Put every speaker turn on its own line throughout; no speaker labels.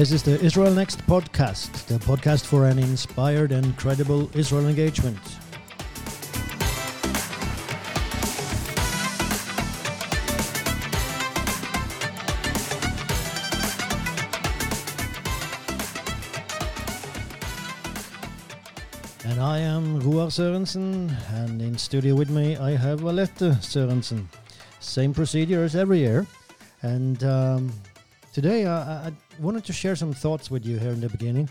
This is the Israel Next podcast, the podcast for an inspired and credible Israel engagement. And I am Roar Sørensen, and in studio with me I have Alette Sørensen. Same procedure as every year. And um, today I, I wanted to share some thoughts with you here in the beginning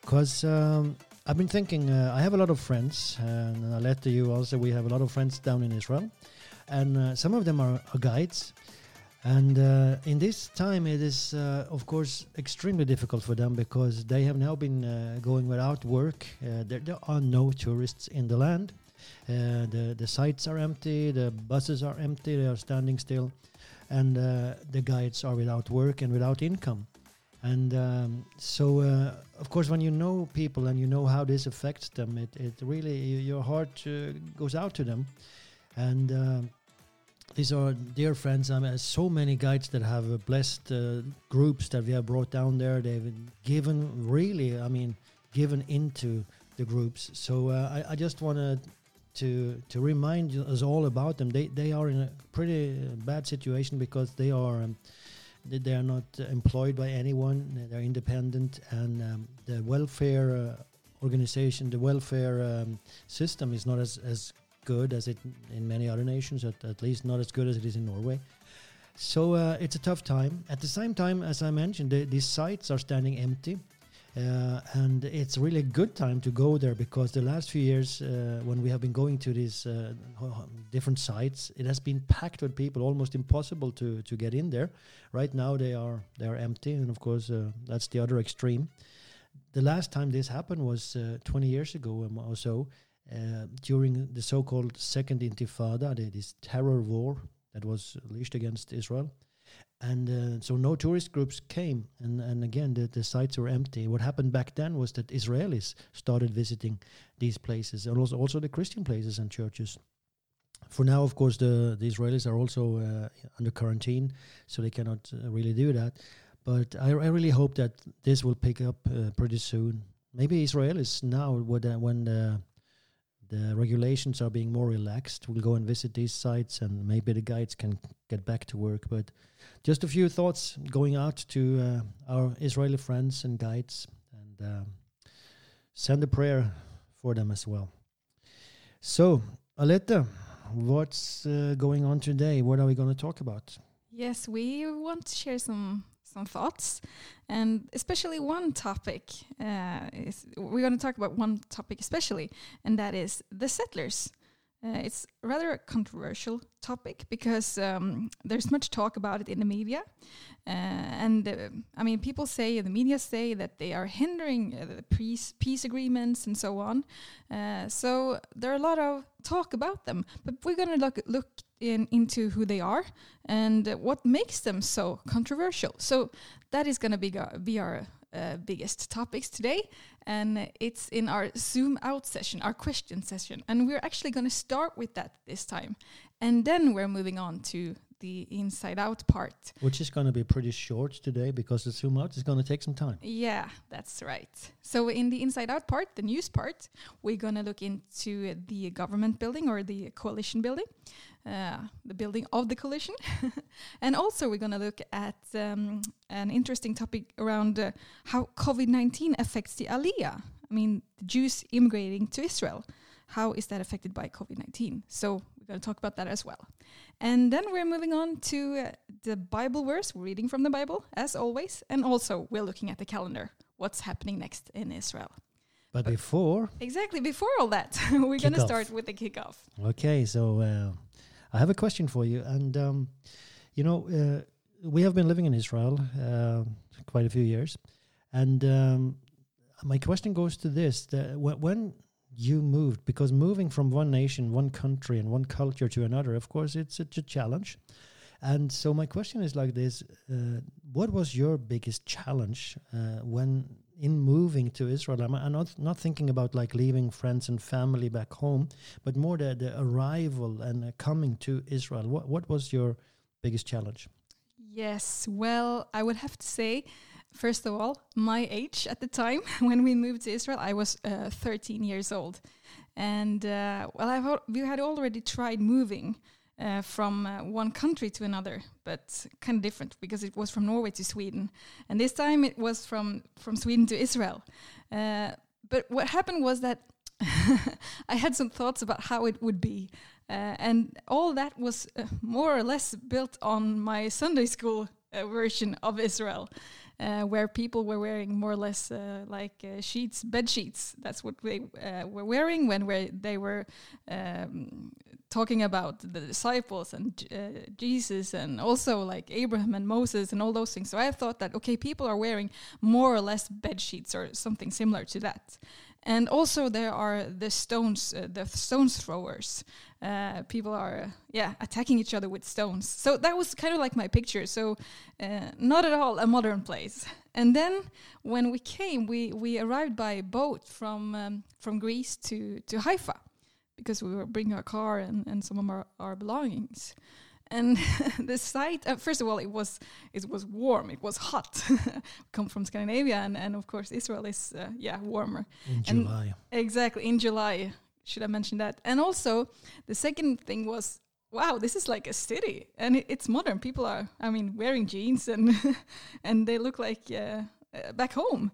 because um, I've been thinking, uh, I have a lot of friends, and Alette, you also, we have a lot of friends down in Israel. And uh, some of them are, are guides. And uh, in this time, it is, uh, of course, extremely difficult for them because they have now been uh, going without work. Uh, there, there are no tourists in the land. Uh, the, the sites are empty, the buses are empty, they are standing still, and uh, the guides are without work and without income. And um, so, uh, of course, when you know people and you know how this affects them, it, it really, your heart uh, goes out to them. And um these are dear friends. I mean, so many guides that have uh, blessed uh, groups that we have brought down there. They've given really, I mean, given into the groups. So uh, I, I just wanted to to remind us all about them. They they are in a pretty uh, bad situation because they are. Um, they they are not employed by anyone. They're independent, and um, the welfare uh, organization, the welfare um, system, is not as as good as it in many other nations. At, at least not as good as it is in Norway. So uh, it's a tough time. At the same time, as I mentioned, the, these sites are standing empty. Uh, and it's really a good time to go there because the last few years, uh, when we have been going to these uh, different sites, it has been packed with people, almost impossible to to get in there. Right now, they are they are empty, and of course, uh, that's the other extreme. The last time this happened was uh, 20 years ago um, or so, uh, during the so-called Second Intifada, this terror war that was unleashed against Israel and uh, so no tourist groups came. And, and again the, the sites were empty. What happened back then was that israelis started visiting these places and also, also the christian places and churches. For now of course the, the israelis are also uh, under quarantine so they cannot uh, really do that. But I, I really hope that this will pick up uh, pretty soon. Maybe israelis now would, uh, when the regulations are being more relaxed We'll go and visit these sites and maybe the guides can get back to work but just a few thoughts going out to uh, our Israeli friends and guides and um, send a prayer for them as well. So, Alette, what's uh, going on today? What are we going to talk about?
Yes, we want to share some some thoughts, and especially one topic. Uh, is we're going to talk about one topic especially, and that is the settlers. Uh, it's rather a controversial topic because um, there's much talk about it in the media, uh, and uh, I mean, people say the media say that they are hindering uh, the peace peace agreements and so on. Uh, so there are a lot of talk about them, but we're going to look look in, into who they are and what makes them so controversial. So that is going to be, be our uh, biggest topics today, and it's in our Zoom out session, our question session, and we're actually going to start with that this time, and then we're moving on to the inside out part.
Which is going to be pretty short today because the Zoom out is going to take some time.
Yeah, that's right. So in the inside out part, the news part, we're going to look into the government building or the coalition building, uh, the building of the coalition. and also we're going to look at um, an interesting topic around uh, how COVID-19 affects the Aliyah. I mean, the Jews immigrating to Israel. How is that affected by COVID-19? So we're going to talk about that as well. And then we're moving on to uh, the Bible verse, we're reading from the Bible, as always. And also, we're looking at the calendar, what's happening next in Israel.
But before,
Exactly, before all that, we're going to start with the kickoff.
okay, so uh, I have a question for you. And, um, you know, uh, we have been living in Israel uh, quite a few years. And um, my question goes to this the, wh- when you moved, because moving from one nation, one country, and one culture to another, of course, it's, it's a challenge. And so my question is like this: uh, What was your biggest challenge uh, when in moving to Israel? I'm, I'm not not thinking about like leaving friends and family back home, but more the, the arrival and uh, coming to Israel. What what was your biggest challenge?
Yes, well, I would have to say first of all, my age at the time when we moved to Israel, I was uh, 13 years old, and uh, well, we had already tried moving. Uh, from uh, one country to another, but kind of different because it was from Norway to Sweden, and this time it was from from Sweden to Israel. Uh, but what happened was that I had some thoughts about how it would be, uh, and all that was uh, more or less built on my Sunday school uh, version of Israel, uh, where people were wearing more or less uh, like uh, sheets, bed sheets. That's what they were wearing when they were um, talking about the disciples and Jesus, and also like Abraham and Moses and all those things. So I thought that okay, people are wearing more or less bed sheets or something similar to that. And also there are the stones uh, the stones throwers. Uh, people are uh, yeah attacking each other with stones. So that was kind of like my picture. So uh, not at all a modern place. And then when we came we we arrived by boat from um, from greece to to haifa because we were bringing our car and, and some of our, our belongings. And the site uh, first of all it was it was warm. It was hot. Come from scandinavia and, and of course israel is uh, yeah warmer.
In
and
july.
Exactly in july. Should i mention that? And also the second thing was wow this is like a city and it, it's modern. People are i mean wearing jeans and and they look like uh, uh back home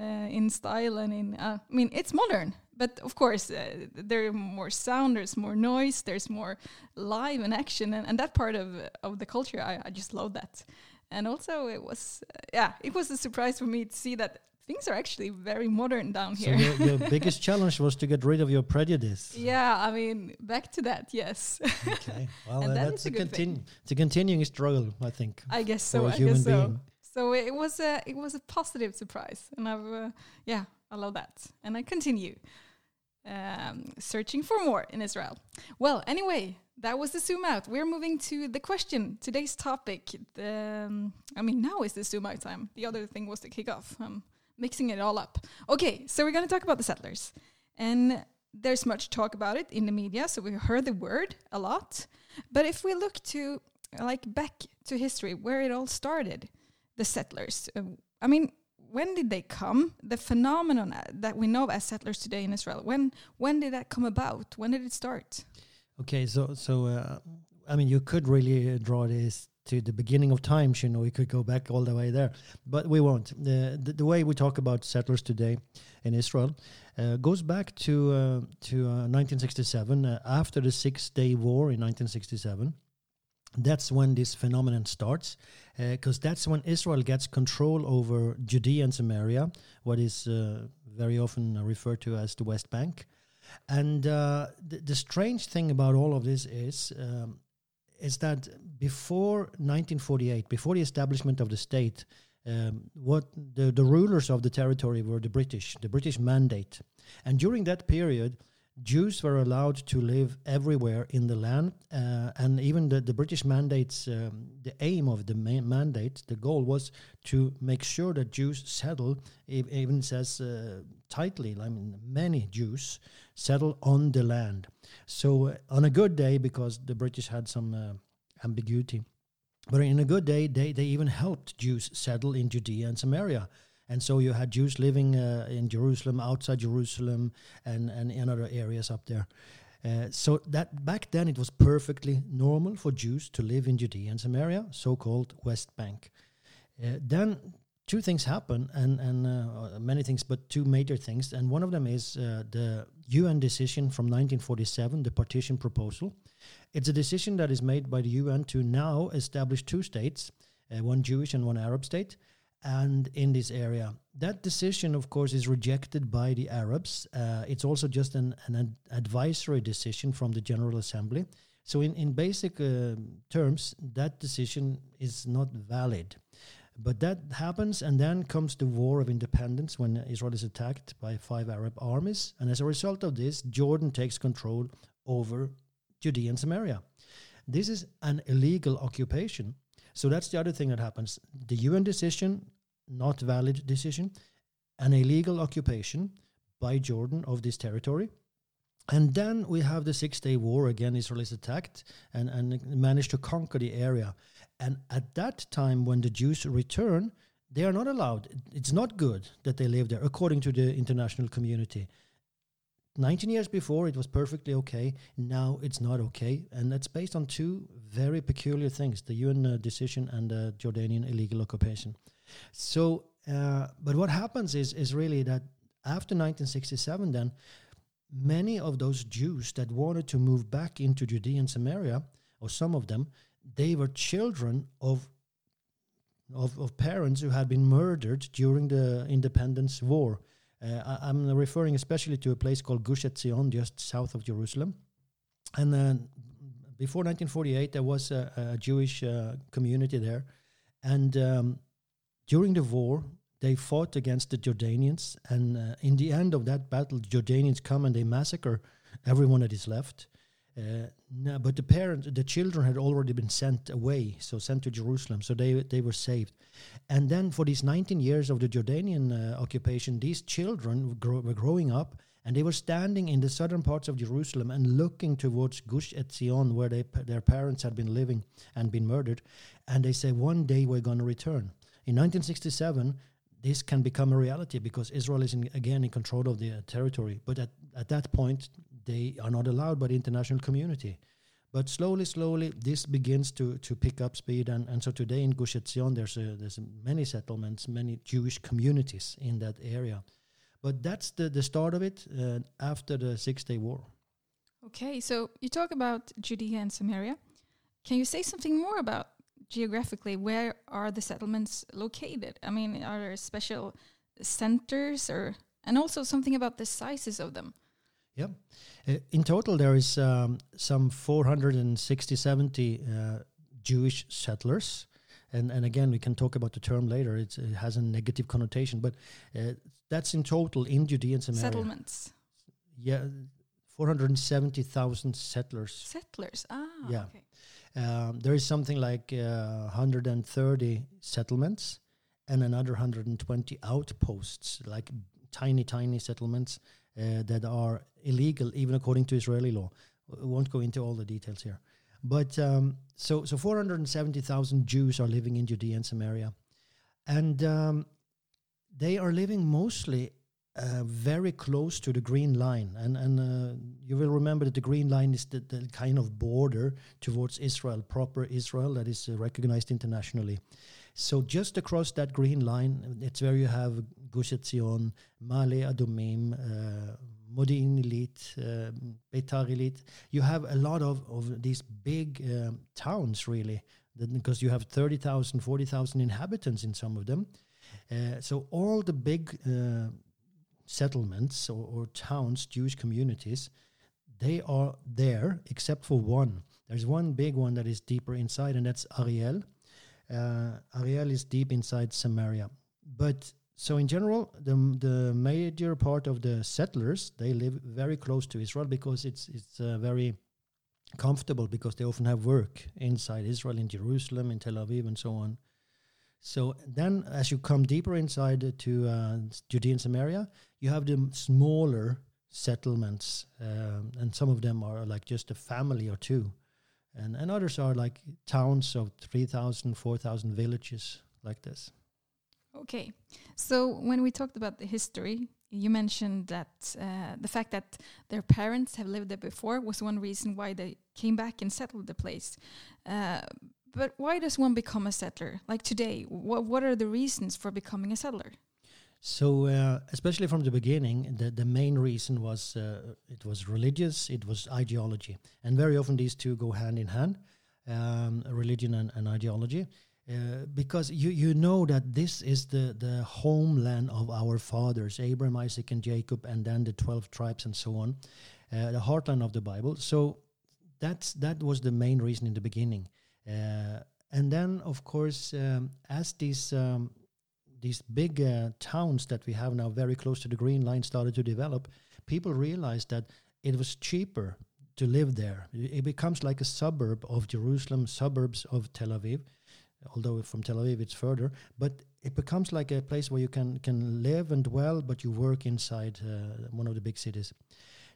uh, in style and in uh, i mean it's modern but of course, uh, there are more sound, there's more noise, there's more live and action, and, and that part of of the culture, I, I just love that. And also, it was uh, yeah, it was a surprise for me to see that things are actually very modern down
so
here.
your, your biggest challenge was to get rid of your prejudice.
Yeah, I mean, back to that, yes.
okay, well,
And
uh,
that
that's
a
a, continu- it's a continuing struggle, I think.
I guess so.
a
I
human
guess so.
being.
So it was a it was a positive surprise, and I've uh, yeah, I love that, and I continue um, searching for more in Israel. Well, anyway, that was the zoom out. We're moving to the question. Today's topic. The, um, I mean, now is the zoom out time. The other thing was the kickoff. I'm mixing it all up. Okay, so we're going to talk about the settlers, and there's much talk about it in the media. So we heard the word a lot. But if we look to like back to history, where it all started, the settlers. Uh, I mean, when did they come? The phenomenon uh, that we know as settlers today in Israel. When when did that come about? When did it start?
Okay, so so uh, I mean, you could really uh, draw this to the beginning of times. You know, we could go back all the way there, but we won't. The the, the way we talk about settlers today in Israel uh, goes back to uh, to 1967, uh, after the Six Day War in 1967. That's when this phenomenon starts, because that's when Israel gets control over Judea and Samaria, what is uh, very often referred to as the West Bank. And uh, the, the strange thing about all of this is um, is that before 1948, before the establishment of the state, um, what the, the rulers of the territory were the British, the British mandate. And during that period, Jews were allowed to live everywhere in the land, uh, and even the, the British mandates, um, the aim of the ma- mandate, the goal was to make sure that Jews settle, even says uh, tightly, I mean, many Jews settle on the land. So, uh, on a good day, because the British had some uh, ambiguity, but in a good day, they, they even helped Jews settle in Judea and Samaria. And so you had Jews living uh, in Jerusalem, outside Jerusalem, and, and in other areas up there. Uh, so that back then it was perfectly normal for Jews to live in Judea and Samaria, so-called West Bank. Uh, then two things happen, and and uh, many things, but two major things. And one of them is uh, the UN decision from 1947, the partition proposal. It's a decision that is made by the UN to now establish two states, uh, one Jewish and one Arab state and in this area. That decision, of course, is rejected by the Arabs. Uh, it's also just an, an ad advisory decision from the General Assembly. So, in, in basic uh, terms, that decision is not valid. But that happens, and then comes the War of Independence when Israel is attacked by five Arab armies. And as a result of this, Jordan takes control over Judea and Samaria. This is an illegal occupation. So that's the other thing that happens. The UN decision, not valid decision, an illegal occupation by Jordan of this territory. And then we have the Six Day War. Again, Israel is attacked and, and managed to conquer the area. And at that time, when the Jews return, they are not allowed. It's not good that they live there, according to the international community. 19 years before, it was perfectly okay. Now it's not okay. And that's based on two very peculiar things the UN uh, decision and the Jordanian illegal occupation. So, uh, but what happens is, is really that after 1967, then many of those Jews that wanted to move back into Judea and Samaria, or some of them, they were children of of, of parents who had been murdered during the independence war. Uh, I, am referring especially to a place called Gush Etzion, just south of Jerusalem. And then before 1948, there was a, a Jewish uh, community there. And um, during the war, they fought against the Jordanians. And uh, in the end of that battle, the Jordanians come and they massacre everyone that is left. Uh, no, but the parents, the children had already been sent away, so sent to Jerusalem, so they they were saved. And then for these 19 years of the Jordanian uh, occupation, these children were, were, growing up, and they were standing in the southern parts of Jerusalem and looking towards Gush Etzion, where they, their parents had been living and been murdered. And they say, one day we're going to return. In 1967, this can become a reality because Israel is in, again in control of the uh, territory. But at, at that point, they are not allowed by the international community. But slowly, slowly, this begins to, to pick up speed. And, and so today in Gush Etzion, there's, a, there's many settlements, many Jewish communities in that area. But that's the, the start of it uh, after the Six Day War.
Okay, so you talk about Judea and Samaria. Can you say something more about geographically where are the settlements located? I mean, are there special centers or and also something about the sizes of them?
Yeah. Uh, in total, there is um, some 460, 70 uh, Jewish settlers. And, and again, we can talk about the term later. It's, it has a negative connotation, but uh, that's in total in Judea and Samaria.
Settlements.
Yeah, 470,000 settlers.
Settlers, ah,
yeah. Okay. Um, there is something like uh, 130 settlements and another 120 outposts, like tiny, tiny settlements that are illegal, even according to Israeli law. We won't go into all the details here. But um, so, so 470,000 Jews are living in Judea and Samaria. And um, they are living mostly uh, very close to the green line. And, and uh, you will remember that the green line is the, the, kind of border towards Israel, proper Israel, that is uh, recognized internationally. So just across that green line, it's where you have Gush Etzion, Ma'ale Adumim, uh, Modi'in Illit, uh, Beitar Illit. You have a lot of, of these big um, towns, really, because you have 30,000, 40,000 inhabitants in some of them. Uh, so all the big uh, settlements or, or, towns, Jewish communities, they are there except for one. There's one big one that is deeper inside, and that's Ariel. Uh, Ariel is deep inside Samaria. But so in general, the the major part of the settlers they live very close to Israel because it's it's uh, very comfortable because they often have work inside Israel in Jerusalem, in Tel Aviv, and so on. So then, as you come deeper inside to uh, Judea and Samaria, you have the smaller settlements, um, and some of them are like just a family or two, and and others are like towns of 3,000, 4,000 villages like this.
Okay, so when we talked about the history, you mentioned that uh, the fact that their parents have lived there before was one reason why they came back and settled the place. Uh, but why does one become a settler? Like today, what what are the reasons for becoming a settler?
So, uh, especially from the beginning, the, the main reason was uh, it was religious, it was ideology, and very often these two go hand in hand, um, religion and, and ideology. Uh, because you you know that this is the the homeland of our fathers Abraham Isaac and Jacob and then the 12 tribes and so on uh, the heartland of the Bible so that's that was the main reason in the beginning uh, and then of course um, as these um, these big uh, towns that we have now very close to the green line started to develop people realized that it was cheaper to live there it becomes like a suburb of Jerusalem suburbs of Tel Aviv although from Tel Aviv it's further. But it becomes like a place where you can can live and dwell, but you work inside uh, one of the big cities.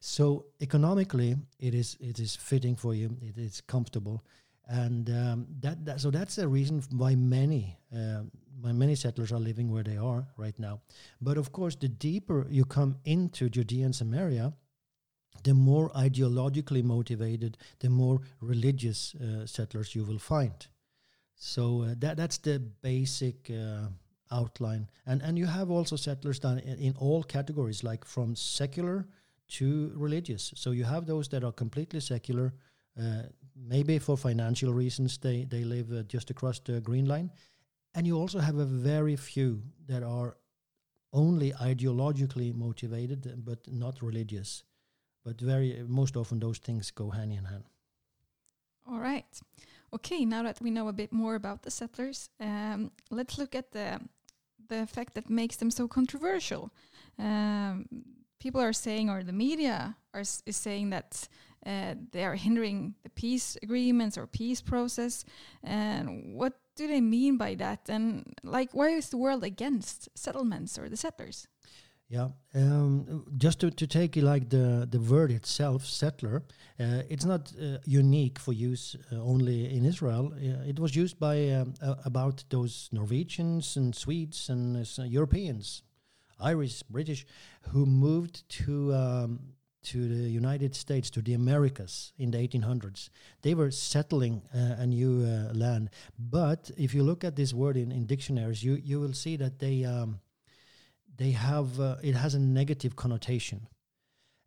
So economically, it is it is fitting for you. It is comfortable, and um, that, that so that's a reason why many uh, many settlers are living where they are right now. But of course, the deeper you come into Judea and Samaria, the more ideologically motivated, the more religious uh, settlers you will find. So uh, that that's the basic uh, outline, and and you have also settlers done in, in, all categories, like from secular to religious. So you have those that are completely secular, uh, maybe for financial reasons they they live uh, just across the green line, and you also have a very few that are only ideologically motivated but not religious. But very most often those things go hand in hand.
All right. Okay, now that we know a bit more about the settlers, um, let's look at the the fact that makes them so controversial. Um, people are saying, or the media are is saying that uh, they are hindering the peace agreements or peace process. And what do they mean by that? And like, why is the world against settlements or the settlers?
Yeah, um, just to, to take like the, the word itself, settler, uh, it's not uh, unique for use uh, only in Israel. Uh, it was used by um, about those Norwegians and Swedes and uh, Europeans, Irish, British, who moved to um, to the United States, to the Americas in the 1800s. They were settling uh, a new land. But if you look at this word in, in dictionaries, you you will see that they um, they have uh, it has a negative connotation,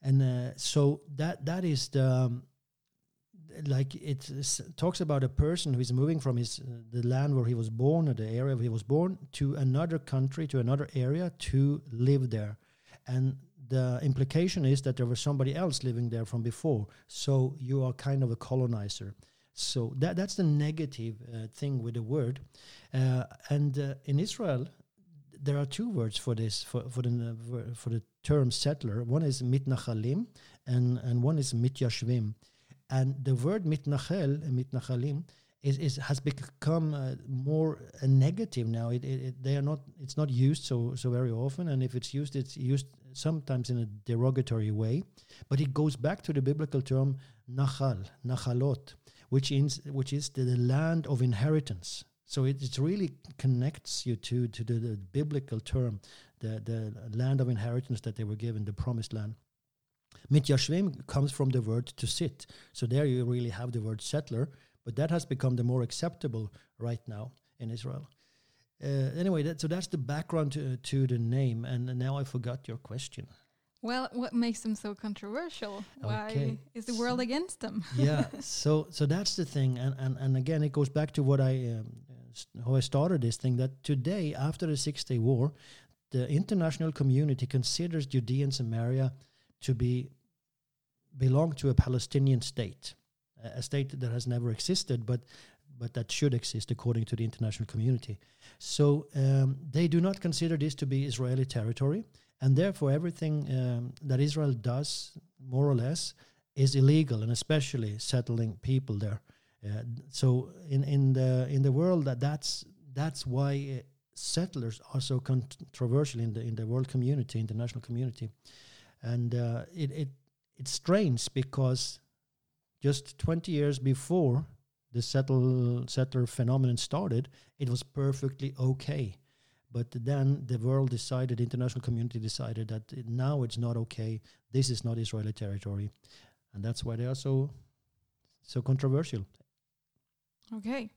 and uh, so that that is the um, like it talks about a person who is moving from his uh, the land where he was born or the area where he was born to another country to another area to live there, and the implication is that there was somebody else living there from before. So you are kind of a colonizer. So that that's the negative uh, thing with the word, uh, and uh, in Israel there are two words for this for for the for the term settler. One is mitnachalim, and and one is mityashvim. And the word mitnachel, mitnachalim, is, is has become uh, more a negative now. It, it, it, they are not. It's not used so so very often, and if it's used, it's used sometimes in a derogatory way. But it goes back to the biblical term nachal, nachalot, which is which is the, the land of inheritance. So it, it really connects you to to the, the, biblical term, the the land of inheritance that they were given, the promised land. Mityashvim comes from the word to sit. So there you really have the word settler, but that has become the more acceptable right now in Israel. Uh, anyway, that, so that's the background to, to the name, and now I forgot your question.
Well, what makes them so controversial? Why is the world against them?
yeah, so so that's the thing, and and, and again, it goes back to what I um, how I started this thing that today, after the Six Day War, the international community considers Judea and Samaria to be belong to a Palestinian state, a state that has never existed, but but that should exist according to the international community. So um, they do not consider this to be Israeli territory, and therefore everything um, that Israel does, more or less, is illegal, and especially settling people there. Uh, so in in the in the world that that's that's why uh, settlers are so controversial in the in the world community, international community, and uh, it it it's strange because just 20 years before the settle settler phenomenon started, it was perfectly okay. But then the world decided, the international community decided that it, now it's not okay. This is not Israeli territory, and that's why they are so so controversial.
Okay.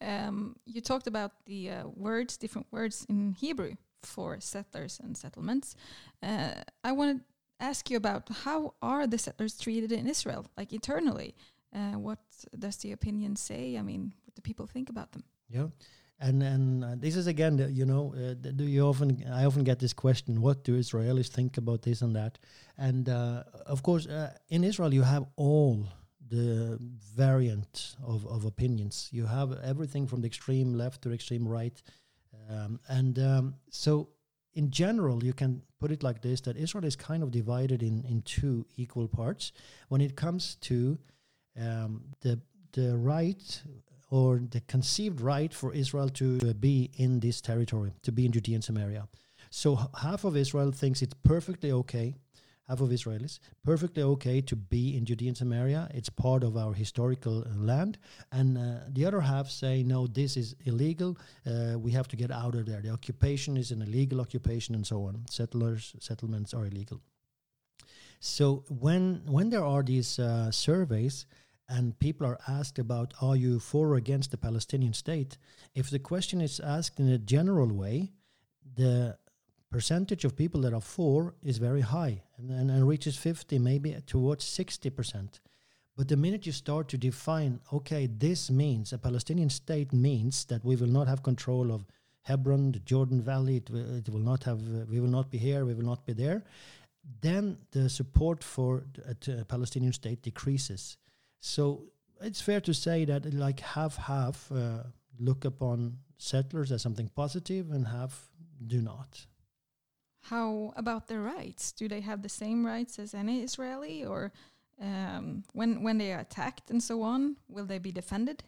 Um, you talked about the uh, words, different words in Hebrew for settlers and settlements. Uh, I want to ask you about how are the settlers treated in Israel, like eternally? Uh, what does the opinion say? I mean, what do people think about them?
Yeah. And and uh, this is again, the, you know, uh, do you often? I often get this question: What do Israelis think about this and that? And uh, of course, uh, in Israel, you have all the variant of, of opinions. You have everything from the extreme left to the extreme right. Um, and um, so, in general, you can put it like this that Israel is kind of divided in, in two equal parts when it comes to um, the, the right or the conceived right for Israel to be in this territory, to be in Judea and Samaria. So, half of Israel thinks it's perfectly okay half of Israelis, perfectly okay to be in Judea and Samaria. It's part of our historical uh, land. And uh, the other half say, no, this is illegal. Uh, we have to get out of there. The occupation is an illegal occupation and so on. Settlers, settlements are illegal. So when when there are these uh, surveys and people are asked about are you for or against the Palestinian state, if the question is asked in a general way, the percentage of people that are for is very high and, and, and reaches 50, maybe towards 60%. But the minute you start to define, okay, this means a Palestinian state means that we will not have control of Hebron, the Jordan Valley, it, will, it will not have, uh, we will not be here, we will not be there, then the support for a, a Palestinian state decreases. So it's fair to say that like half half uh, look upon settlers as something positive and half do not.
How about their rights? Do they have the same rights as any Israeli, or um, when when they are attacked and so on, will they be defended?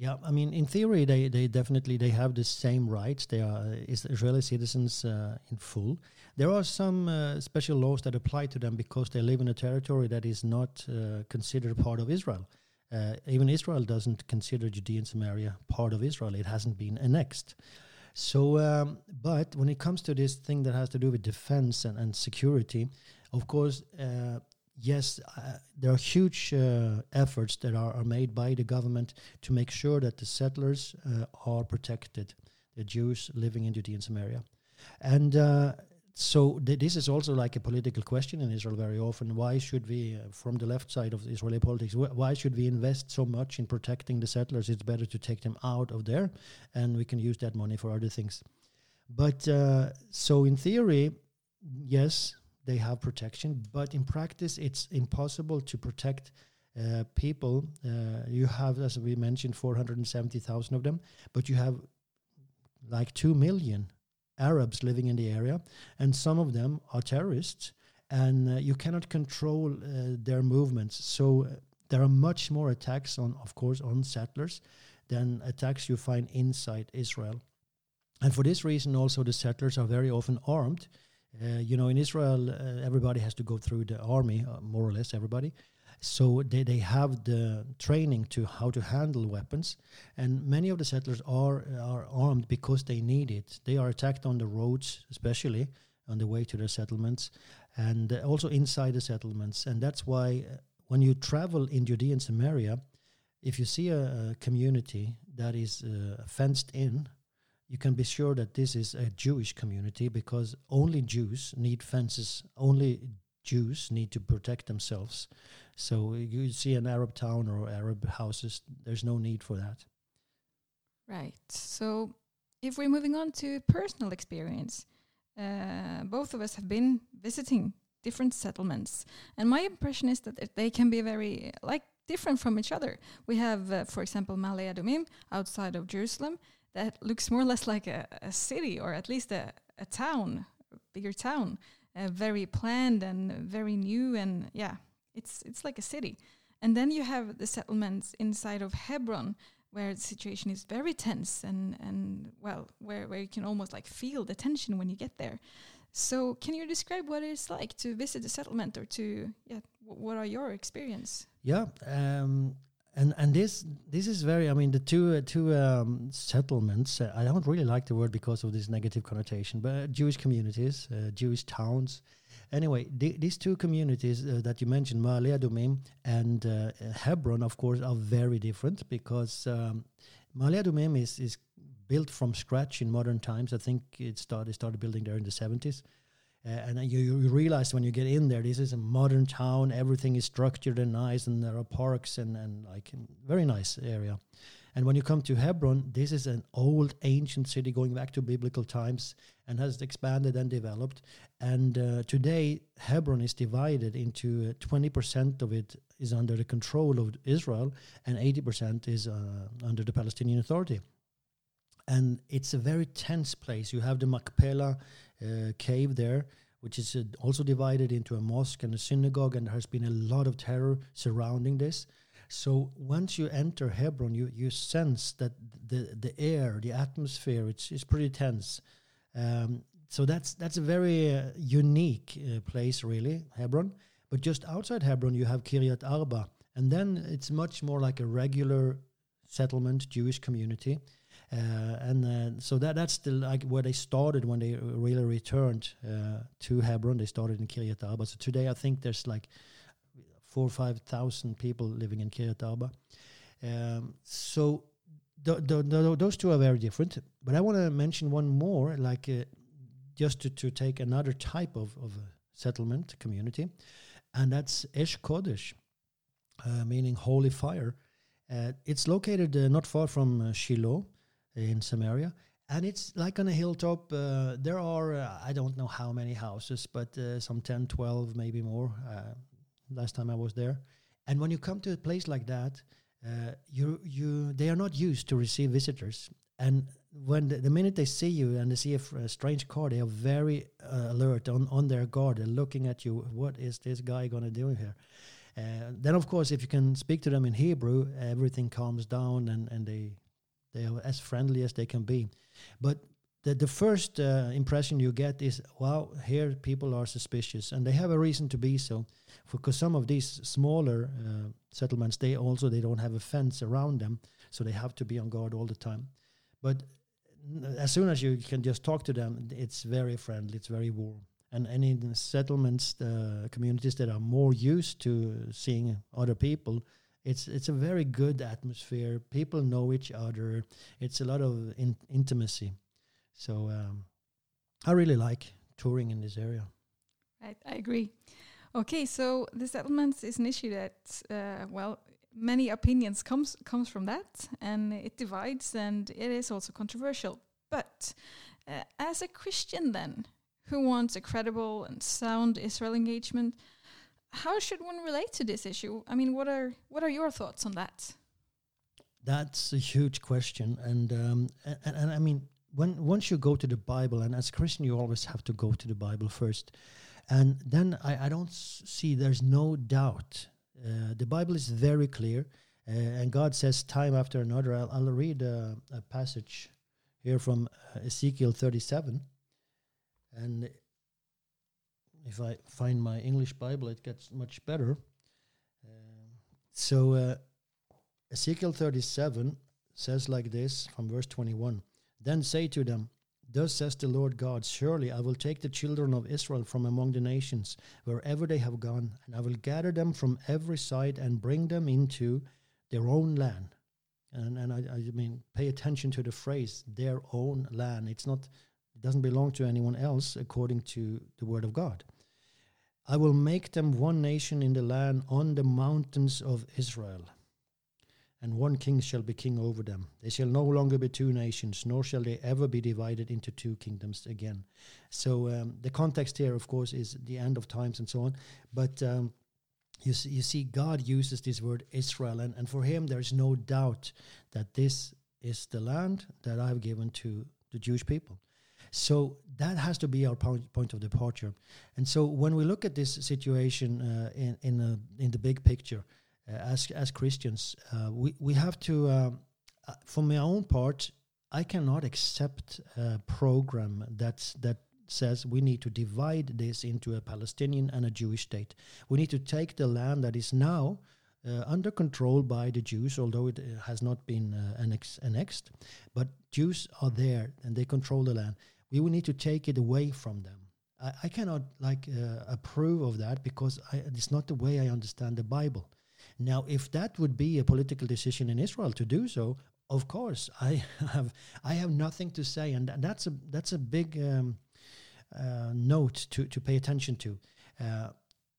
Yeah, I mean, in theory, they, they definitely they have the same rights. They are Israeli citizens uh, in full. There are some uh, special laws that apply to them because they live in a territory that is not uh, considered part of Israel. Uh, even Israel doesn't consider Judea and Samaria part of Israel. It hasn't been annexed. So, um, but when it comes to this thing that has to do with defense and, and security, of course, uh, yes, uh, there are huge uh, efforts that are, are, made by the government to make sure that the settlers uh, are protected, the Jews living in Judea and Samaria. And uh, so th- this is also like a political question in Israel very often. Why should we, uh, from the left side of Israeli politics, wh- why should we invest so much in protecting the settlers? It's better to take them out of there, and we can use that money for other things. But uh, so in theory, yes, they have protection, but in practice, it's impossible to protect. Uh, people, uh, you have, as we mentioned, 470,000 of them, but you have like 2 million Arabs living in the area, and some of them are terrorists, and uh, you cannot control uh, their movements. So uh, there are much more attacks on, of course, on settlers than attacks you find inside Israel. And for this reason, also the settlers are very often armed. Uh, you know, in Israel, uh, everybody has to go through the army, uh, more or less everybody. So they, they have the training to how to handle weapons, and many of the settlers are are armed because they need it. They are attacked on the roads, especially on the way to their settlements, and also inside the settlements. And that's why when you travel in Judea and Samaria, if you see a, a community that is uh, fenced in, you can be sure that this is a Jewish community because only Jews need fences. Only Jews need to protect themselves. So you see an Arab town or Arab houses, there's no need for that.
Right. So if we're moving on to personal experience, uh, both of us have been visiting different settlements, and my impression is that they can be very like different from each other. We have, uh, for example, Ma'ale Adumim outside of Jerusalem that looks more or less like a, a city or at least a, a town, a bigger town, uh, very planned and very new, and yeah, it's it's like a city. And then you have the settlements inside of Hebron, where the situation is very tense and and well, where where you can almost like feel the tension when you get there. So, can you describe what it's like to visit a settlement, or to yeah, what are your experience?
Yeah, um, and and this this is very. I mean, the two uh, two um, settlements. Uh, I don't really like the word because of this negative connotation, but Jewish communities, uh, Jewish towns Anyway, these two communities uh, that you mentioned, Ma'ale Adumim and uh, Hebron, of course, are very different because um, Ma'ale Adumim is, is built from scratch in modern times. I think it started started building there in the 70s. Uh, and you, you realize when you get in there, this is a modern town. Everything is structured and nice, and there are parks and, and like very nice area. And when you come to Hebron, this is an old ancient city going back to biblical times and has expanded and developed. And uh, today, Hebron is divided into uh, 20% of it is under the control of Israel, and 80% is uh, under the Palestinian Authority. And it's a very tense place. You have the Machpelah uh, cave there, which is uh, also divided into a mosque and a synagogue, and there has been a lot of terror surrounding this. So once you enter Hebron, you, you sense that the, the air, the atmosphere, it's, it's pretty tense. Um, so that's that's a very uh, unique uh, place, really, Hebron. But just outside Hebron, you have Kiryat Arba, and then it's much more like a regular settlement Jewish community. Uh, and uh, so that that's the like where they started when they really returned uh, to Hebron. They started in Kiryat Arba. So today I think there's like four or five thousand people living in Kiryat Arba. Um, so the, the, the, those two are very different. But I want to mention one more, like uh, just to, to take another type of, of settlement community, and that's Esh Kodesh, uh, meaning holy fire. Uh, it's located not far from Shiloh in Samaria, and it's like on a hilltop. Uh, there are, I don't know how many houses, but some 10, 12, maybe more. last time I was there. And when you come to a place like that, uh, you you they are not used to receive visitors and when the, the minute they see you and they see a, strange car they are very uh, alert on on their guard they're looking at you what is this guy going to do here uh, then of course if you can speak to them in hebrew everything calms down and and they they are as friendly as they can be. But the, the first uh, impression you get is wow here people are suspicious. And they have a reason to be so because some of these smaller uh, settlements they also they don't have a fence around them so they have to be on guard all the time. But as soon as you can just talk to them it's very friendly it's very warm. And any settlements uh, communities that are more used to seeing other people it's it's a very good atmosphere. People know each other. It's a lot of in intimacy. So um, i really like touring in this area.
I, I agree. Okay, so the settlements is an issue that, uh, well, many opinions comes comes from that, and it divides, and it is also controversial. But uh, as a Christian, then, who wants a credible and sound Israel engagement, how should one relate to this issue? I mean, what are what are your thoughts on that?
That's a huge question, and um, and, and I mean, when once you go to the Bible, and as Christian, you always have to go to the Bible first. And then I, I don't see, there's no doubt. Uh, the Bible is very clear. Uh, and God says time after another. I'll, I'll read a, a, passage here from uh, Ezekiel 37. And if I find my English Bible, it gets much better. Um, so uh, Ezekiel 37 says like this from verse 21 Then say to them, Thus says the Lord God Surely I will take the children of Israel from among the nations, wherever they have gone, and I will gather them from every side and bring them into their own land. And, and I, I mean, pay attention to the phrase, their own land. It's not, it doesn't belong to anyone else according to the word of God. I will make them one nation in the land on the mountains of Israel and one king shall be king over them. They shall no longer be two nations, nor shall they ever be divided into two kingdoms again. So um, the context here, of course, is the end of times and so on. But um, you, see, you see, God uses this word Israel, and, and for him, there is no doubt that this is the land that I've given to the Jewish people. So that has to be our point, point of departure. And so when we look at this situation uh, in in, in the big picture, uh, as as Christians, uh, we we have to. Um, uh, for my own part, I cannot accept a program that's that says we need to divide this into a Palestinian and a Jewish state. We need to take the land that is now uh, under control by the Jews, although it has not been uh, annex annexed. But Jews are there and they control the land. We will need to take it away from them. I, I cannot like uh, approve of that because I, it's not the way I understand the Bible. Now, if that would be a political decision in Israel to do so, of course, I have I have nothing to say, and that's a that's a big um, uh, note to to pay attention to. Uh,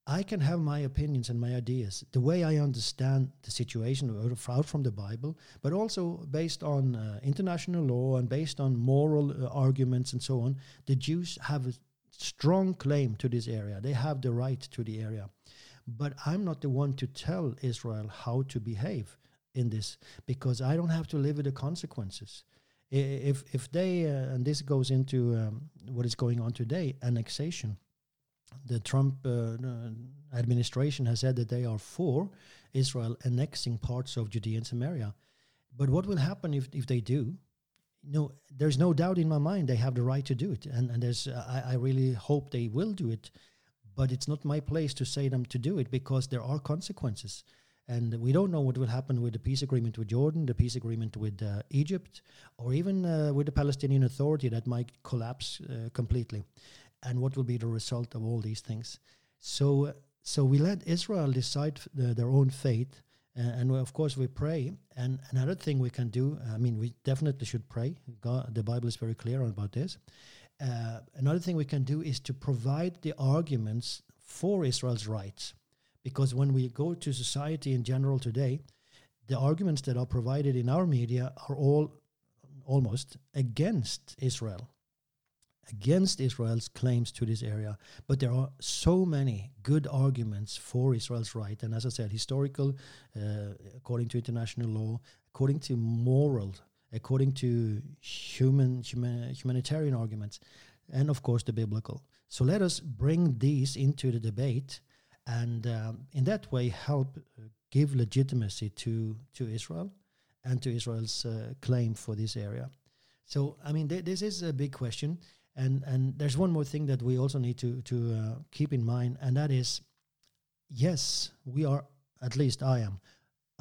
I can have my opinions and my ideas, the way I understand the situation out from the Bible, but also based on uh, international law and based on moral uh, arguments and so on. The Jews have a strong claim to this area. They have the right to the area. But I'm not the one to tell Israel how to behave in this because I don't have to live with the consequences. If if they uh, and this goes into um, what is going on today, annexation. The Trump uh, administration has said that they are for Israel annexing parts of Judea and Samaria. But what will happen if, if they do? no, there's no doubt in my mind they have the right to do it, and and there's I, I really hope they will do it, but it's not my place to say them to do it because there are consequences, and we don't know what will happen with the peace agreement with Jordan, the peace agreement with uh, Egypt, or even uh, with the Palestinian Authority that might collapse uh, completely, and what will be the result of all these things. So so we let Israel decide the, their own fate uh, and we, of course we pray. And another thing we can do, I mean, we definitely should pray. God, the Bible is very clear about this. Uh, another thing we can do is to provide the arguments for Israel's rights, because when we go to society in general today, the arguments that are provided in our media are all almost against Israel against Israel's claims to this area, but there are so many good arguments for Israel's right. And as I said, historical, uh, according to international law, according to moral, according to human, human humanitarian arguments, and of course the biblical. So let us bring these into the debate, and um, in that way help uh, give legitimacy to to Israel and to Israel's uh, claim for this area. So I mean, th- this is a big question. And and there's one more thing that we also need to to uh, keep in mind, and that is, yes, we are at least I am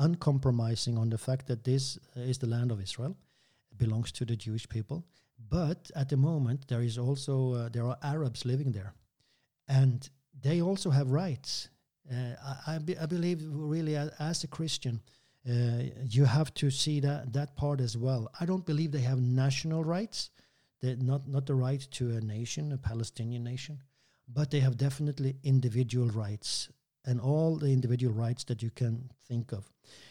uncompromising on the fact that this is the land of Israel, it belongs to the Jewish people. But at the moment, there is also uh, there are Arabs living there, and they also have rights. Uh, I, I, be, I, believe really as, a Christian, uh, you have to see that that part as well. I don't believe they have national rights not not the right to a nation, a Palestinian nation, but they have definitely individual rights and all the individual rights that you can think of.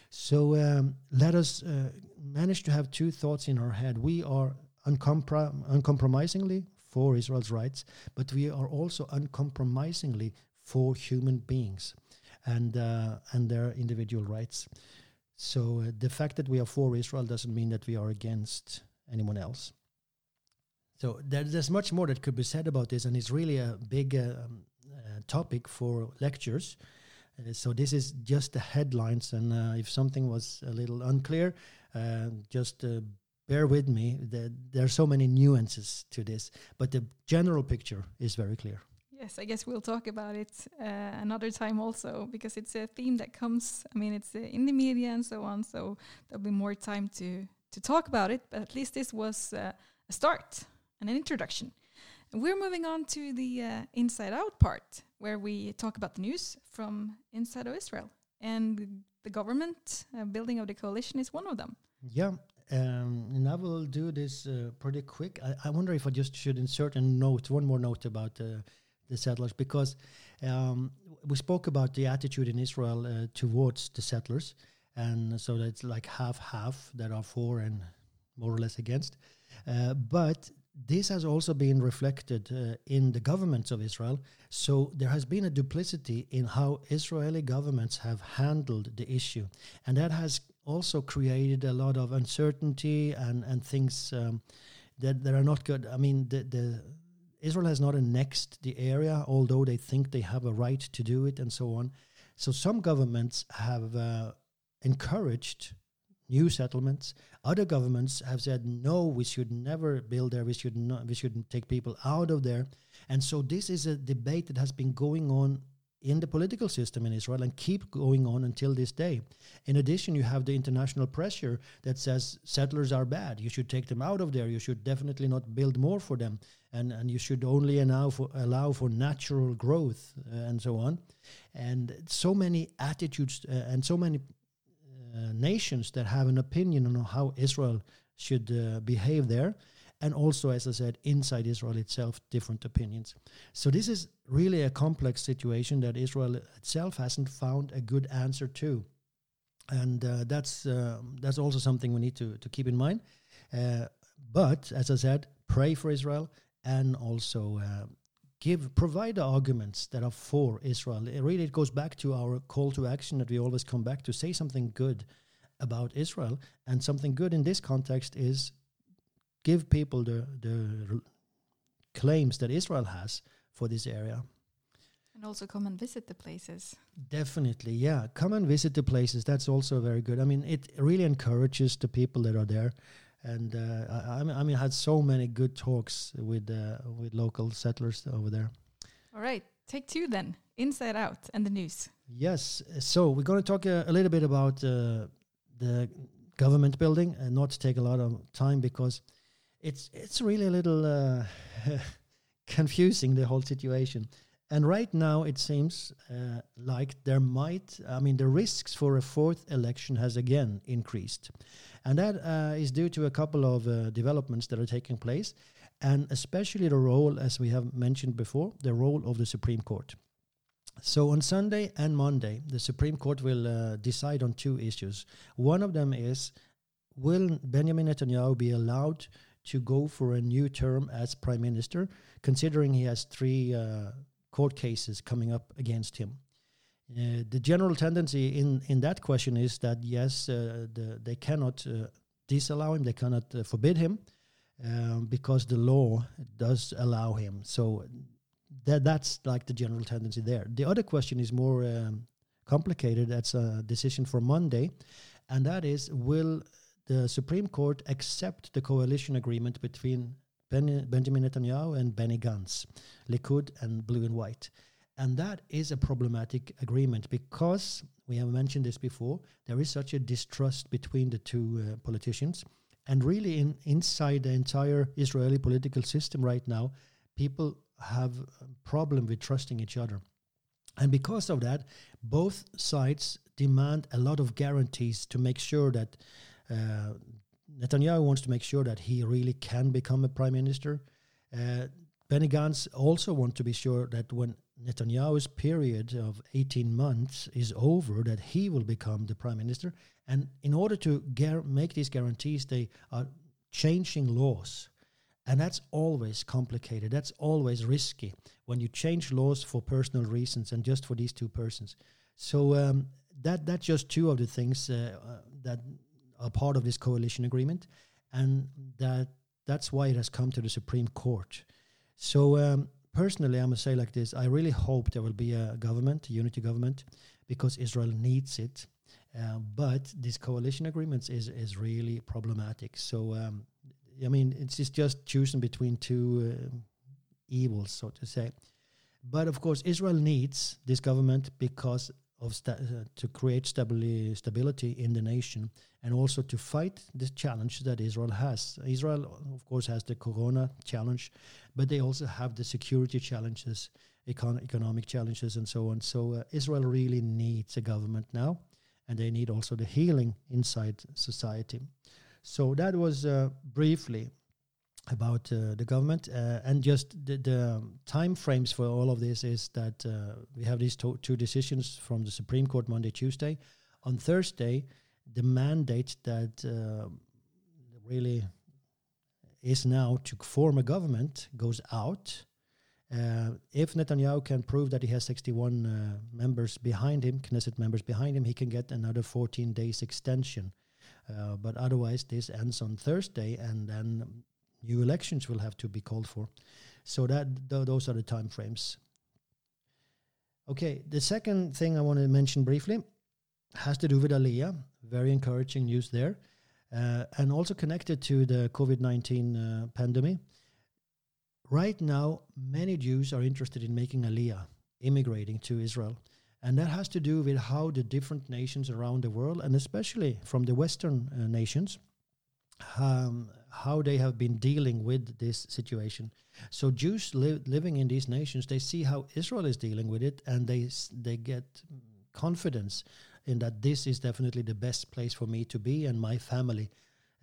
So um, let us uh, manage to have two thoughts in our head. We are uncomprom- uncompromisingly for Israel's rights, but we are also uncompromisingly for human beings and uh, and their individual rights. So uh, the fact that we are for Israel doesn't mean that we are against anyone else. So there, there's much more that could be said about this, and it's really a big uh, um, uh, topic for lectures. Uh, so this is just the headlines, and uh, if something was a little unclear, uh, just uh, bear with me. The, there are so many nuances to this, but the general picture is very clear.
Yes, I guess we'll talk about it another time also because it's a theme that comes. I mean, it's in the media and so on. So there'll be more time to to talk about it. But at least this was a start and an introduction. We're moving on to the uh, Inside Out part, where we talk about the news from inside of Israel. And the government uh, building of the coalition is one of them.
Yeah. Um, and I will do this uh, pretty quick. I, I, wonder if I just should insert a note, one more note about uh, the settlers, because um, we spoke about the attitude in Israel uh, towards the settlers. And so that's like half half that are for and more or less against. Uh, but this has also been reflected uh, in the governments of Israel. So there has been a duplicity in how Israeli governments have handled the issue. And that has also created a lot of uncertainty and, and things um, that, that are not good. I mean, the, the Israel has not annexed the area, although they think they have a right to do it and so on. So some governments have uh, encouraged new settlements. Other governments have said no, we should never build there. We should not. We shouldn't take people out of there. And so this is a debate that has been going on in the political system in Israel and keep going on until this day. In addition, you have the international pressure that says settlers are bad. You should take them out of there. You should definitely not build more for them, and and you should only allow for allow for natural growth uh, and so on. And so many attitudes uh, and so many nations that have an opinion on how Israel should uh, behave there. And also, as I said, inside Israel itself, different opinions. So, this is really a complex situation that Israel itself hasn't found a good answer to. And uh, that's, uh, that's also something we need to, to keep in mind. Uh, but, as I said, pray for Israel and also give provide the arguments that are for Israel. It really, it goes back to our call to action that we always come back to. Say something good about Israel, and something good in this context is give people the the claims that Israel has for this area.
And also come and visit the places.
Definitely, yeah. Come and visit the places. That's also very good. I mean, it really encourages the people that are there And uh, I, I mean, I mean, had so many good talks with uh, with local settlers over there.
All right, take two then. Inside Out and the news.
Yes. So we're going to talk a, a little bit about uh, the government building, and not take a lot of time because it's it's really a little uh, confusing the whole situation. And right now, it seems uh, like there might, I mean, the risks for a fourth election has again increased. And that uh, is due to a couple of uh, developments that are taking place, and especially the role, as we have mentioned before, the role of the Supreme Court. So on Sunday and Monday, the Supreme Court will uh, decide on two issues. One of them is will Benjamin Netanyahu be allowed to go for a new term as prime minister, considering he has three uh, court cases coming up against him. Uh, the general tendency in, in that question is that yes, uh, the, they cannot uh, disallow him, they cannot uh, forbid him, um, because the law does allow him. So that that's like the general tendency there. The other question is more um, complicated. That's a decision for Monday, and that is will the Supreme Court accept the coalition agreement between ben- Benjamin Netanyahu and Benny Gantz, Likud and Blue and White. And that is a problematic agreement because we have mentioned this before. There is such a distrust between the two uh, politicians, and really, in inside the entire Israeli political system right now, people have a problem with trusting each other. And because of that, both sides demand a lot of guarantees to make sure that uh, Netanyahu wants to make sure that he really can become a prime minister. Uh, Benny Gantz also want to be sure that when Netanyahu's period of 18 months is over, that he will become the prime minister. And in order to make these guarantees, they are changing laws. And that's always complicated. That's always risky when you change laws for personal reasons and just for these two persons. So um, that that's just two of the things uh, uh, that are part of this coalition agreement, and that that's why it has come to the Supreme Court. So um, personally, I must say like this: I really hope there will be a government, a unity government, because Israel needs it. Uh, but this coalition agreements is is really problematic. So um, I mean, it's just, just choosing between two uh, evils, so to say. But of course, Israel needs this government because of uh, to create stabili- stability in the nation and also to fight the challenge that Israel has. Israel, of course, has the corona challenge, but they also have the security challenges, econ- economic challenges, and so on. So uh, Israel really needs a government now, and they need also the healing inside society. So that was uh, briefly about uh, the government uh, and just the, the time frames for all of this is that uh, we have these two decisions from the Supreme Court Monday, Tuesday. On Thursday, the mandate that uh, really is now to form a government goes out. Uh, if Netanyahu can prove that he has 61 uh, members behind him, Knesset members behind him, he can get another 14 days extension. But otherwise, this ends on Thursday, and then new elections will have to be called for. So that th- those are the time frames. Okay, the second thing I want to mention briefly has to do with Aliyah. Very encouraging news there, uh, and also connected to the COVID nineteen uh, pandemic. Right now, many Jews are interested in making Aliyah, immigrating to Israel. And that has to do with how the different nations around the world, and especially from the Western uh, nations, um, how they have been dealing with this situation. So Jews li- living in these nations, they see how Israel is dealing with it, and they they get confidence in that this is definitely the best place for me to be and my family.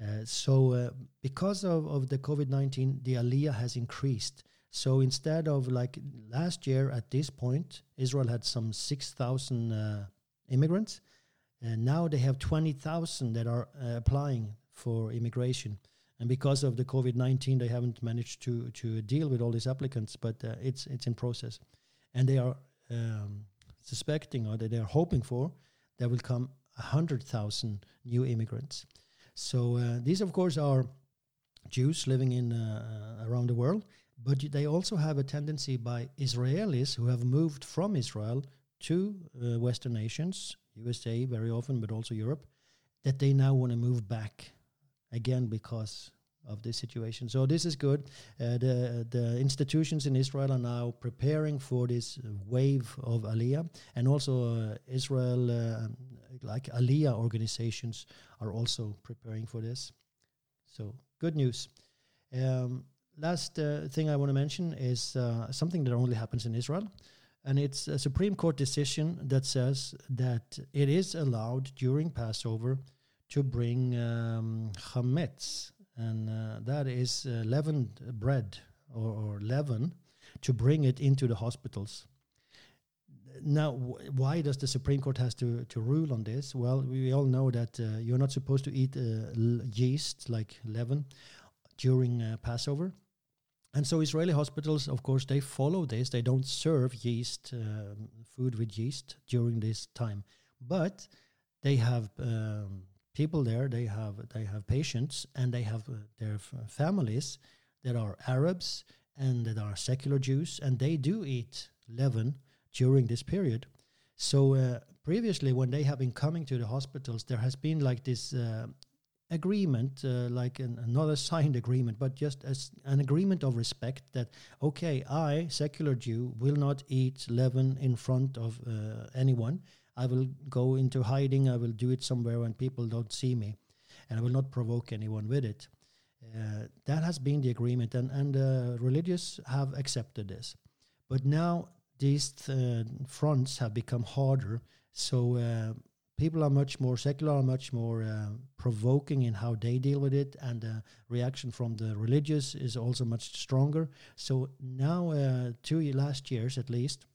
Uh, so uh, because of, of the COVID-19, the aliyah has increased. So instead of like last year at this point, Israel had some 6,000 uh, immigrants. And now they have 20,000 that are uh, applying for immigration. And because of the COVID 19, they haven't managed to, to deal with all these applicants, but uh, it's, it's in process. And they are um, suspecting or they are hoping for there will come 100,000 new immigrants. So uh, these, of course, are Jews living in uh, around the world, but they also have a tendency by Israelis who have moved from Israel to uh, Western nations, USA very often, but also Europe, that they now want to move back again because of this situation. So this is good. Uh, the the institutions in Israel are now preparing for this wave of Aliyah, and also uh, Israel, uh, like Aliyah organizations, are also preparing for this. So good news. Um, last uh, thing I want to mention is uh, something that only happens in Israel. And it's a Supreme Court decision that says that it is allowed during Passover to bring um, chametz, and uh, that is uh, leavened bread or, or, leaven, to bring it into the hospitals. Now, why does the Supreme Court has to, to rule on this? Well, we all know that uh, you're not supposed to eat uh, yeast like leaven during uh, Passover. And so Israeli hospitals, of course, they follow this. They don't serve yeast, um, food with yeast during this time. But they have um, people there, they have, they have patients, and they have uh, their families that are Arabs and that are secular Jews, and they do eat leaven during this period. So uh, previously, when they have been coming to the hospitals, there has been like this uh, agreement, uh, like an, another signed agreement, but just as an agreement of respect that, okay, I, secular Jew, will not eat leaven in front of uh, anyone. I will go into hiding. I will do it somewhere when people don't see me, and I will not provoke anyone with it. Uh, that has been the agreement, and, and uh, religious have accepted this. But now these uh, fronts have become harder. So uh, people are much more secular, are much more uh, provoking in how they deal with it, and the reaction from the religious is also much stronger. So now, two last years at least,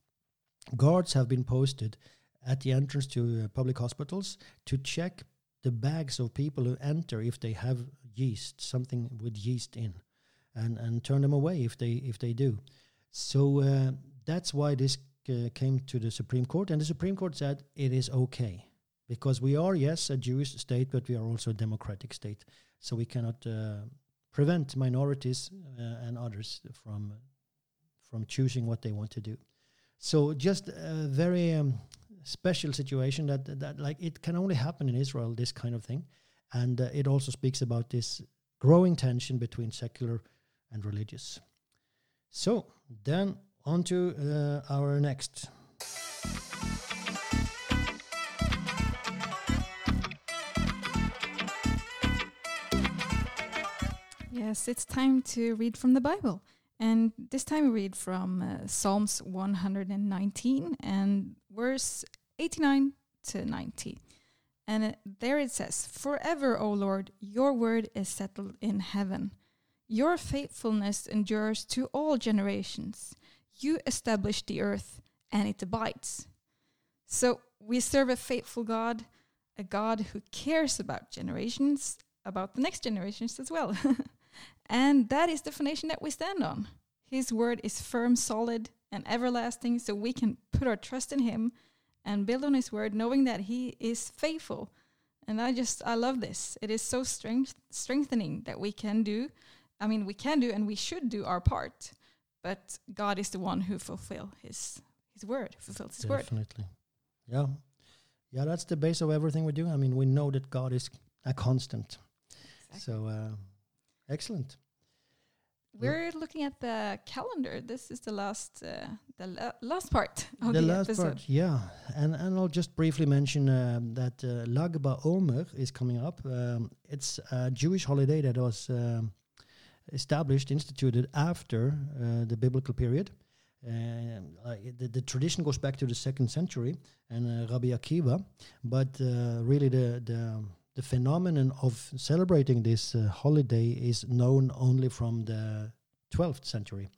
guards have been posted at the entrance to uh, public hospitals to check the bags of people who enter if they have yeast, something with yeast in, and and turn them away if they if they do. So uh, that's why this uh, came to the Supreme Court, and the Supreme Court said it is okay because we are yes a Jewish state, but we are also a democratic state. So we cannot uh, prevent minorities uh, and others from from choosing what they want to do. So just a very um, special situation that that like it can only happen in Israel. This kind of thing, and uh, it also speaks about this growing tension between secular and religious. So then on to uh, our next.
Yes, it's time to read from the Bible. And this time we read from uh, Psalms 119 and verse 89 to 90. And uh, there it says, Forever, O Lord, your word is settled in heaven. Your faithfulness endures to all generations. You establish the earth, and it abides. So we serve a faithful God, a God who cares about generations, about the next generations as well. And that is the foundation that we stand on. His word is firm, solid, and everlasting, so we can put our trust in Him and build on His word, knowing that He is faithful. And I just, I love this. It is so strength, strengthening that we can do. I mean, we can do and we should do our part, but God is the one who fulfill His His word, fulfills His
Definitely. word. Definitely, yeah, yeah. That's the base of everything we do. I mean, we know that God is a constant. Exactly. So. Uh, Excellent.
We're looking at the calendar. This is the last, uh, the la last part of
the,
the
last
episode.
part. Yeah, and and I'll just briefly mention um, that uh, Lag BaOmer is coming up. Um, it's a Jewish holiday that was um, established, instituted after uh, the biblical period. Uh, the, the, tradition goes back to the second century and uh, Rabbi Akiva, but uh, really the the the phenomenon of celebrating this uh, holiday is known only from the 12th century.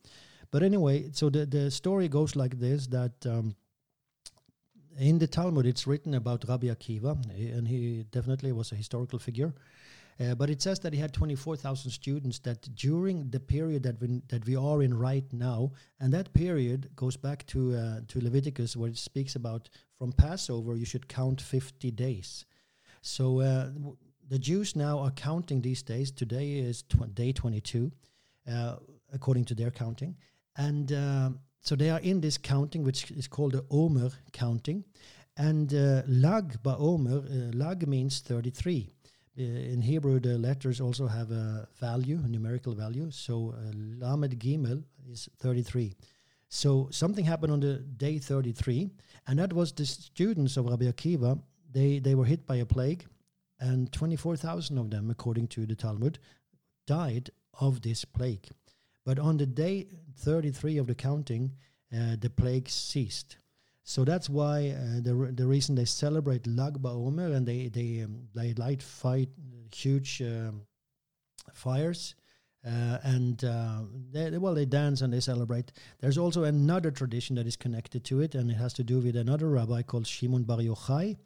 But anyway, so the, the story goes like this that um, in the Talmud it's written about Rabbi Akiva, and he definitely was a historical figure. Uh, but it says that he had 24,000 students that during the period that we, that we are in right now, and that period goes back to, uh, to Leviticus where it speaks about from Passover you should count 50 days. So uh, the Jews now are counting these days. Today is tw- day 22, uh, according to their counting. And uh, so they are in this counting, which is called the Omer counting. And uh, Lag BaOmer, uh, Lag means 33. in Hebrew, the letters also have a value, a numerical value. So uh, Lamed Gimel is 33. So something happened on the day 33, and that was the students of Rabbi Akiva. They they were hit by a plague, and 24,000 of them, according to the Talmud, died of this plague. But on the day 33 of the counting, uh, the plague ceased. So that's why uh, the re- the reason they celebrate Lag BaOmer and they they um, they light fight huge um, fires uh, and uh, they, well they dance and they celebrate. There's also another tradition that is connected to it, and it has to do with another rabbi called Shimon Bar Yochai,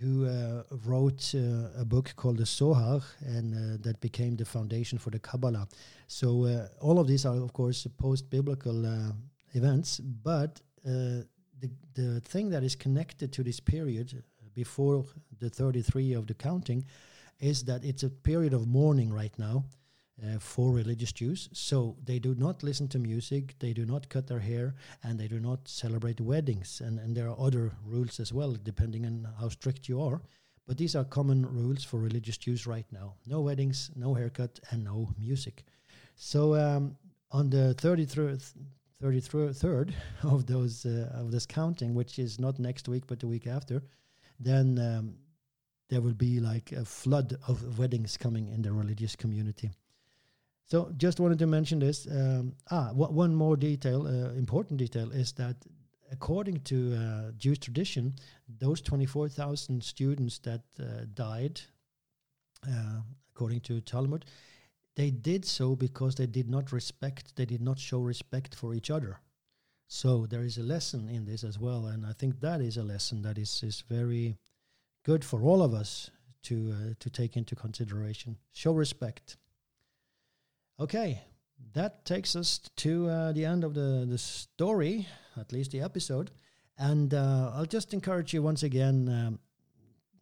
who uh, wrote uh, a book called the Zohar, and uh, that became the foundation for the Kabbalah. So uh, all of these are of course post-biblical events, but the, the thing that is connected to this period uh, before the 33 of the counting is that it's a period of mourning right now uh, for religious Jews. So they do not listen to music, they do not cut their hair, and they do not celebrate weddings. And, and there are other rules as well, depending on how strict you are. But these are common rules for religious Jews right now no weddings, no haircut, and no music. So um, on the 33rd, 33rd of those uh, of this counting, which is not next week but the week after, then um, there will be like a flood of weddings coming in the religious community. So just wanted to mention this. Um, ah, one more detail, uh, important detail, is that according to uh, Jewish tradition, those 24,000 students that uh, died, uh, according to Talmud, they did so because they did not respect, they did not show respect for each other. So there is a lesson in this as well, and I think that is a lesson that is is very good for all of us to uh, to take into consideration. Show respect. Okay, that takes us to uh, the end of the the story, at least the episode, and uh, I'll just encourage you once again. Um,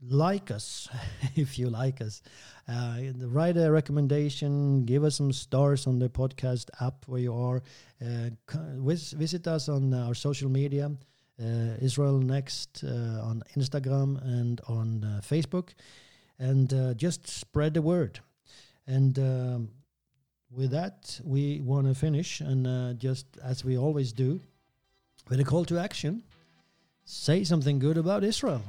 like us if you like us. Uh, write a recommendation, give us some stars on the podcast app where you are. Uh, vis- visit us on our social media, uh, Israel Next uh, on Instagram and on uh, Facebook, and uh, just spread the word. And um, with that, we want to finish, and uh, just as we always do, with a call to action say something good about Israel.